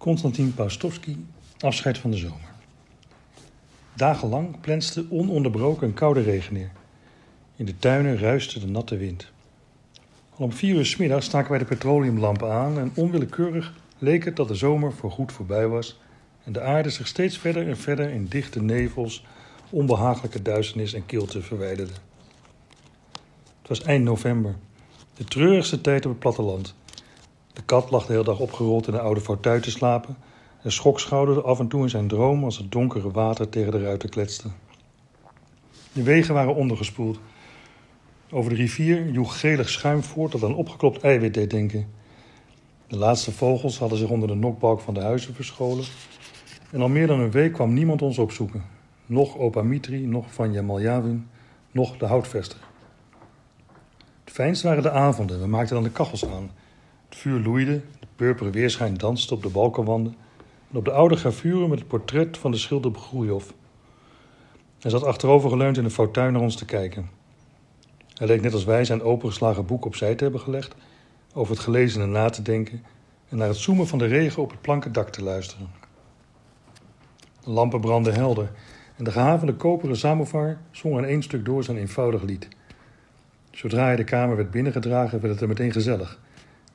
Konstantin Paustovsky, Afscheid van de zomer. Dagenlang plenste ononderbroken een koude regen neer. In de tuinen ruiste de natte wind. Al om vier uur s middags staken wij de petroleumlampen aan en onwillekeurig leek het dat de zomer voorgoed voorbij was en de aarde zich steeds verder en verder in dichte nevels, onbehagelijke duisternis en kilte verwijderde. Het was eind november, de treurigste tijd op het platteland. De kat lag de hele dag opgerold in de oude fauteuil te slapen en schokschouderde af en toe in zijn droom als het donkere water tegen de ruiten kletste. De wegen waren ondergespoeld. Over de rivier joeg gelig schuim voort dat aan opgeklopt eiwit deed denken. De laatste vogels hadden zich onder de nokbalk van de huizen verscholen. En al meer dan een week kwam niemand ons opzoeken. Nog opa Mitri, nog Vanja Maljavin, nog de houtvester. Het fijnst waren de avonden. We maakten dan de kachels aan. Het vuur loeide, de purperen weerschijn danste op de balkenwanden en op de oude gravuren met het portret van de schilder Groeioff. Hij zat achterovergeleund in de fauteuil naar ons te kijken. Hij leek net als wij zijn opengeslagen boek opzij te hebben gelegd, over het gelezene na te denken en naar het zoemen van de regen op het planken dak te luisteren. De lampen brandden helder en de gehavende koperen samovar zong in één stuk door zijn eenvoudig lied. Zodra hij de kamer werd binnengedragen, werd het er meteen gezellig.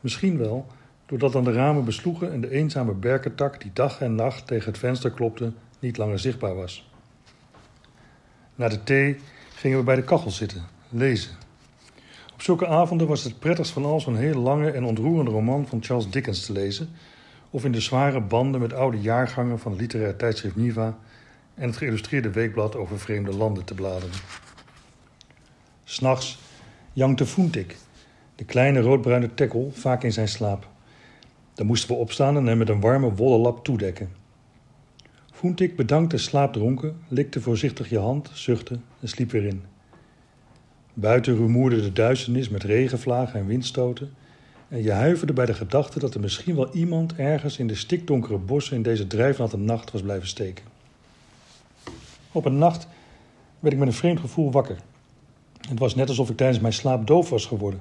Misschien wel doordat dan de ramen besloegen en de eenzame berkentak die dag en nacht tegen het venster klopte, niet langer zichtbaar was. Na de thee gingen we bij de kachel zitten, lezen. Op zulke avonden was het prettigst van al zo'n heel lange en ontroerende roman van Charles Dickens te lezen, of in de zware banden met oude jaargangen van het literair tijdschrift Niva en het geïllustreerde weekblad over vreemde landen te bladeren. S'nachts jankte Foentik, de kleine roodbruine tekkel, vaak in zijn slaap. Dan moesten we opstaan en hem met een warme wollen lap toedekken. Foentik bedankte slaapdronken, likte voorzichtig je hand, zuchtte en sliep weer in. Buiten rumoerde de duisternis met regenvlagen en windstoten en je huiverde bij de gedachte dat er misschien wel iemand ergens in de stikdonkere bossen in deze drijfnatte nacht was blijven steken. Op een nacht werd ik met een vreemd gevoel wakker. Het was net alsof ik tijdens mijn slaap doof was geworden.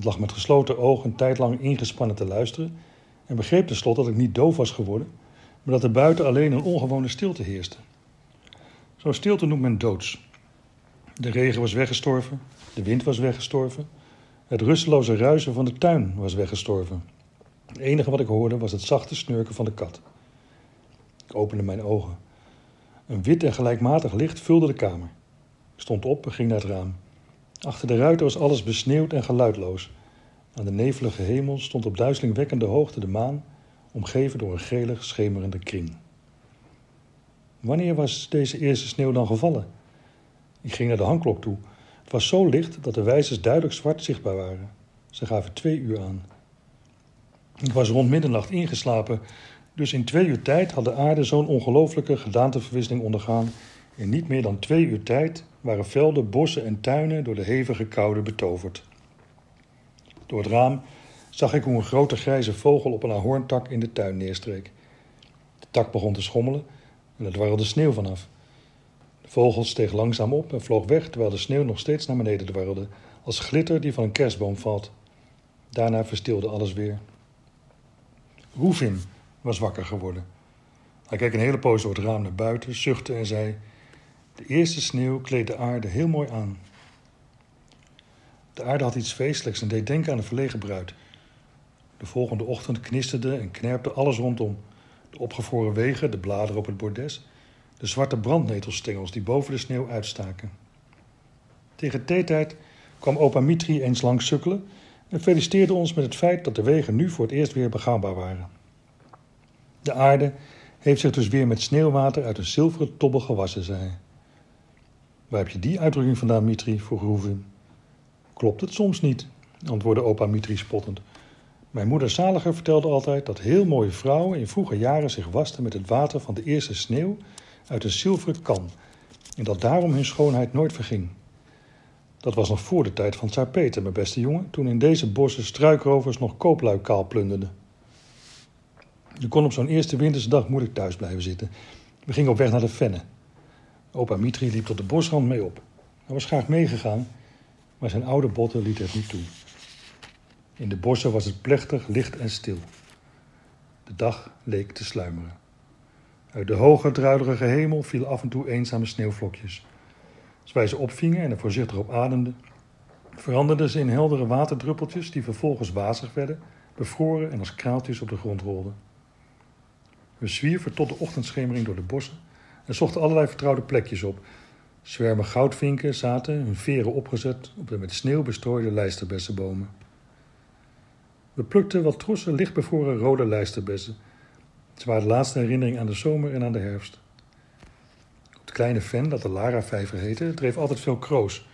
Ik lag met gesloten ogen een tijd lang ingespannen te luisteren en begreep tenslotte dat ik niet doof was geworden, maar dat er buiten alleen een ongewone stilte heerste. Zo'n stilte noemt men doods. De regen was weggestorven, de wind was weggestorven, het rusteloze ruisen van de tuin was weggestorven. Het enige wat ik hoorde was het zachte snurken van de kat. Ik opende mijn ogen. Een wit en gelijkmatig licht vulde de kamer. Ik stond op en ging naar het raam. Achter de ruiten was alles besneeuwd en geluidloos. Aan de nevelige hemel stond op duizelingwekkende hoogte de maan, omgeven door een gelig schemerende kring. Wanneer was deze eerste sneeuw dan gevallen? Ik ging naar de hangklok toe. Het was zo licht dat de wijzers duidelijk zwart zichtbaar waren. Ze gaven twee uur aan. Ik was rond middernacht ingeslapen, dus in twee uur tijd had de aarde zo'n ongelooflijke gedaanteverwisseling ondergaan. In niet meer dan twee uur tijd waren velden, bossen en tuinen door de hevige koude betoverd. Door het raam zag ik hoe een grote grijze vogel op een ahorntak in de tuin neerstreek. De tak begon te schommelen en er dwarrelde sneeuw vanaf. De vogel steeg langzaam op en vloog weg terwijl de sneeuw nog steeds naar beneden dwarrelde, als glitter die van een kerstboom valt. Daarna verstilde alles weer. Roefin was wakker geworden. Hij keek een hele poos door het raam naar buiten, zuchtte en zei: De eerste sneeuw kleedt de aarde heel mooi aan. De aarde had iets feestelijks en deed denken aan een verlegen bruid. De volgende ochtend knisterde en knerpte alles rondom. De opgevroren wegen, de bladeren op het bordes, de zwarte brandnetelstengels die boven de sneeuw uitstaken. Tegen theetijd kwam opa Mitri eens langs sukkelen en feliciteerde ons met het feit dat de wegen nu voor het eerst weer begaanbaar waren. De aarde heeft zich dus weer met sneeuwwater uit een zilveren tobbel gewassen, zei hij. Waar heb je die uitdrukking vandaan, Mitri? vroeg Roevin. Klopt het soms niet, antwoordde opa Mitri spottend. Mijn moeder Zaliger vertelde altijd dat heel mooie vrouwen in vroege jaren zich wasten met het water van de eerste sneeuw uit een zilveren kan en dat daarom hun schoonheid nooit verging. Dat was nog voor de tijd van Tsaar Peter, mijn beste jongen, toen in deze bossen struikrovers nog kooplui kaal plunderden. Je kon op zo'n eerste winterse dag moeilijk thuis blijven zitten. We gingen op weg naar de Venne. Opa Mitri liep tot de bosrand mee op. Hij was graag meegegaan, maar zijn oude botten lieten het niet toe. In de bossen was het plechtig, licht en stil. De dag leek te sluimeren. Uit de hoge, druilerige hemel vielen af en toe eenzame sneeuwvlokjes. Als wij ze opvingen en er voorzichtig op ademden, veranderden ze in heldere waterdruppeltjes die vervolgens wazig werden, bevroren en als kraaltjes op de grond rolden. We zwierven tot de ochtendschemering door de bossen en zochten allerlei vertrouwde plekjes op. Zwermen goudvinken zaten, hun veren opgezet op de met sneeuw bestrooide lijsterbessenbomen. We plukten wat trossen lichtbevroren rode lijsterbessen. Ze waren de laatste herinnering aan de zomer en aan de herfst. Op het kleine ven, dat de Lara-vijver heette, dreef altijd veel kroos.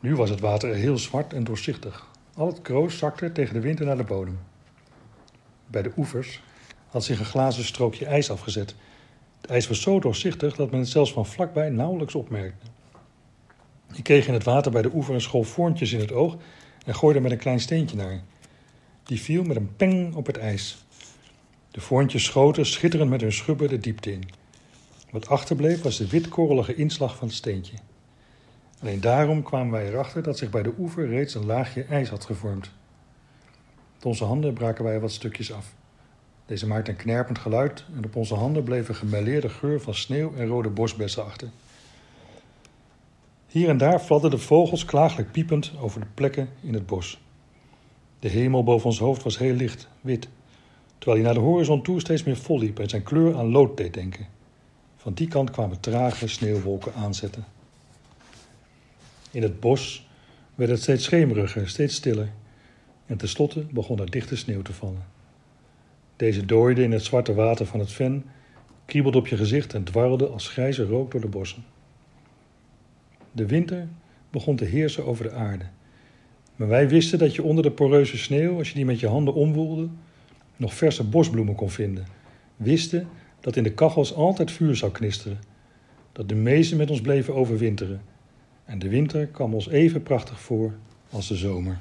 Nu was het water heel zwart en doorzichtig. Al het kroos zakte tegen de winter naar de bodem. Bij de oevers had zich een glazen strookje ijs afgezet. Het ijs was zo doorzichtig dat men het zelfs van vlakbij nauwelijks opmerkte. Ik kreeg in het water bij de oever een school voorntjes in het oog en gooide met een klein steentje naar. Die viel met een peng op het ijs. De voorntjes schoten schitterend met hun schubben de diepte in. Wat achterbleef was de witkorrelige inslag van het steentje. Alleen daarom kwamen wij erachter dat zich bij de oever reeds een laagje ijs had gevormd. Met onze handen braken wij wat stukjes af. Deze maakte een knerpend geluid en op onze handen bleef een gemêleerde geur van sneeuw en rode bosbessen achter. Hier en daar fladderden vogels klagelijk piepend over de plekken in het bos. De hemel boven ons hoofd was heel licht, wit, terwijl hij naar de horizon toe steeds meer volliep en zijn kleur aan lood deed denken. Van die kant kwamen trage sneeuwwolken aanzetten. In het bos werd het steeds schemeriger, steeds stiller. En tenslotte begon er dichte sneeuw te vallen. Deze dooide in het zwarte water van het ven, kriebelde op je gezicht en dwarrelde als grijze rook door de bossen. De winter begon te heersen over de aarde. Maar wij wisten dat je onder de poreuze sneeuw, als je die met je handen omwoelde, nog verse bosbloemen kon vinden. Wisten dat in de kachels altijd vuur zou knisteren. Dat de meesten met ons bleven overwinteren. En de winter kwam ons even prachtig voor als de zomer.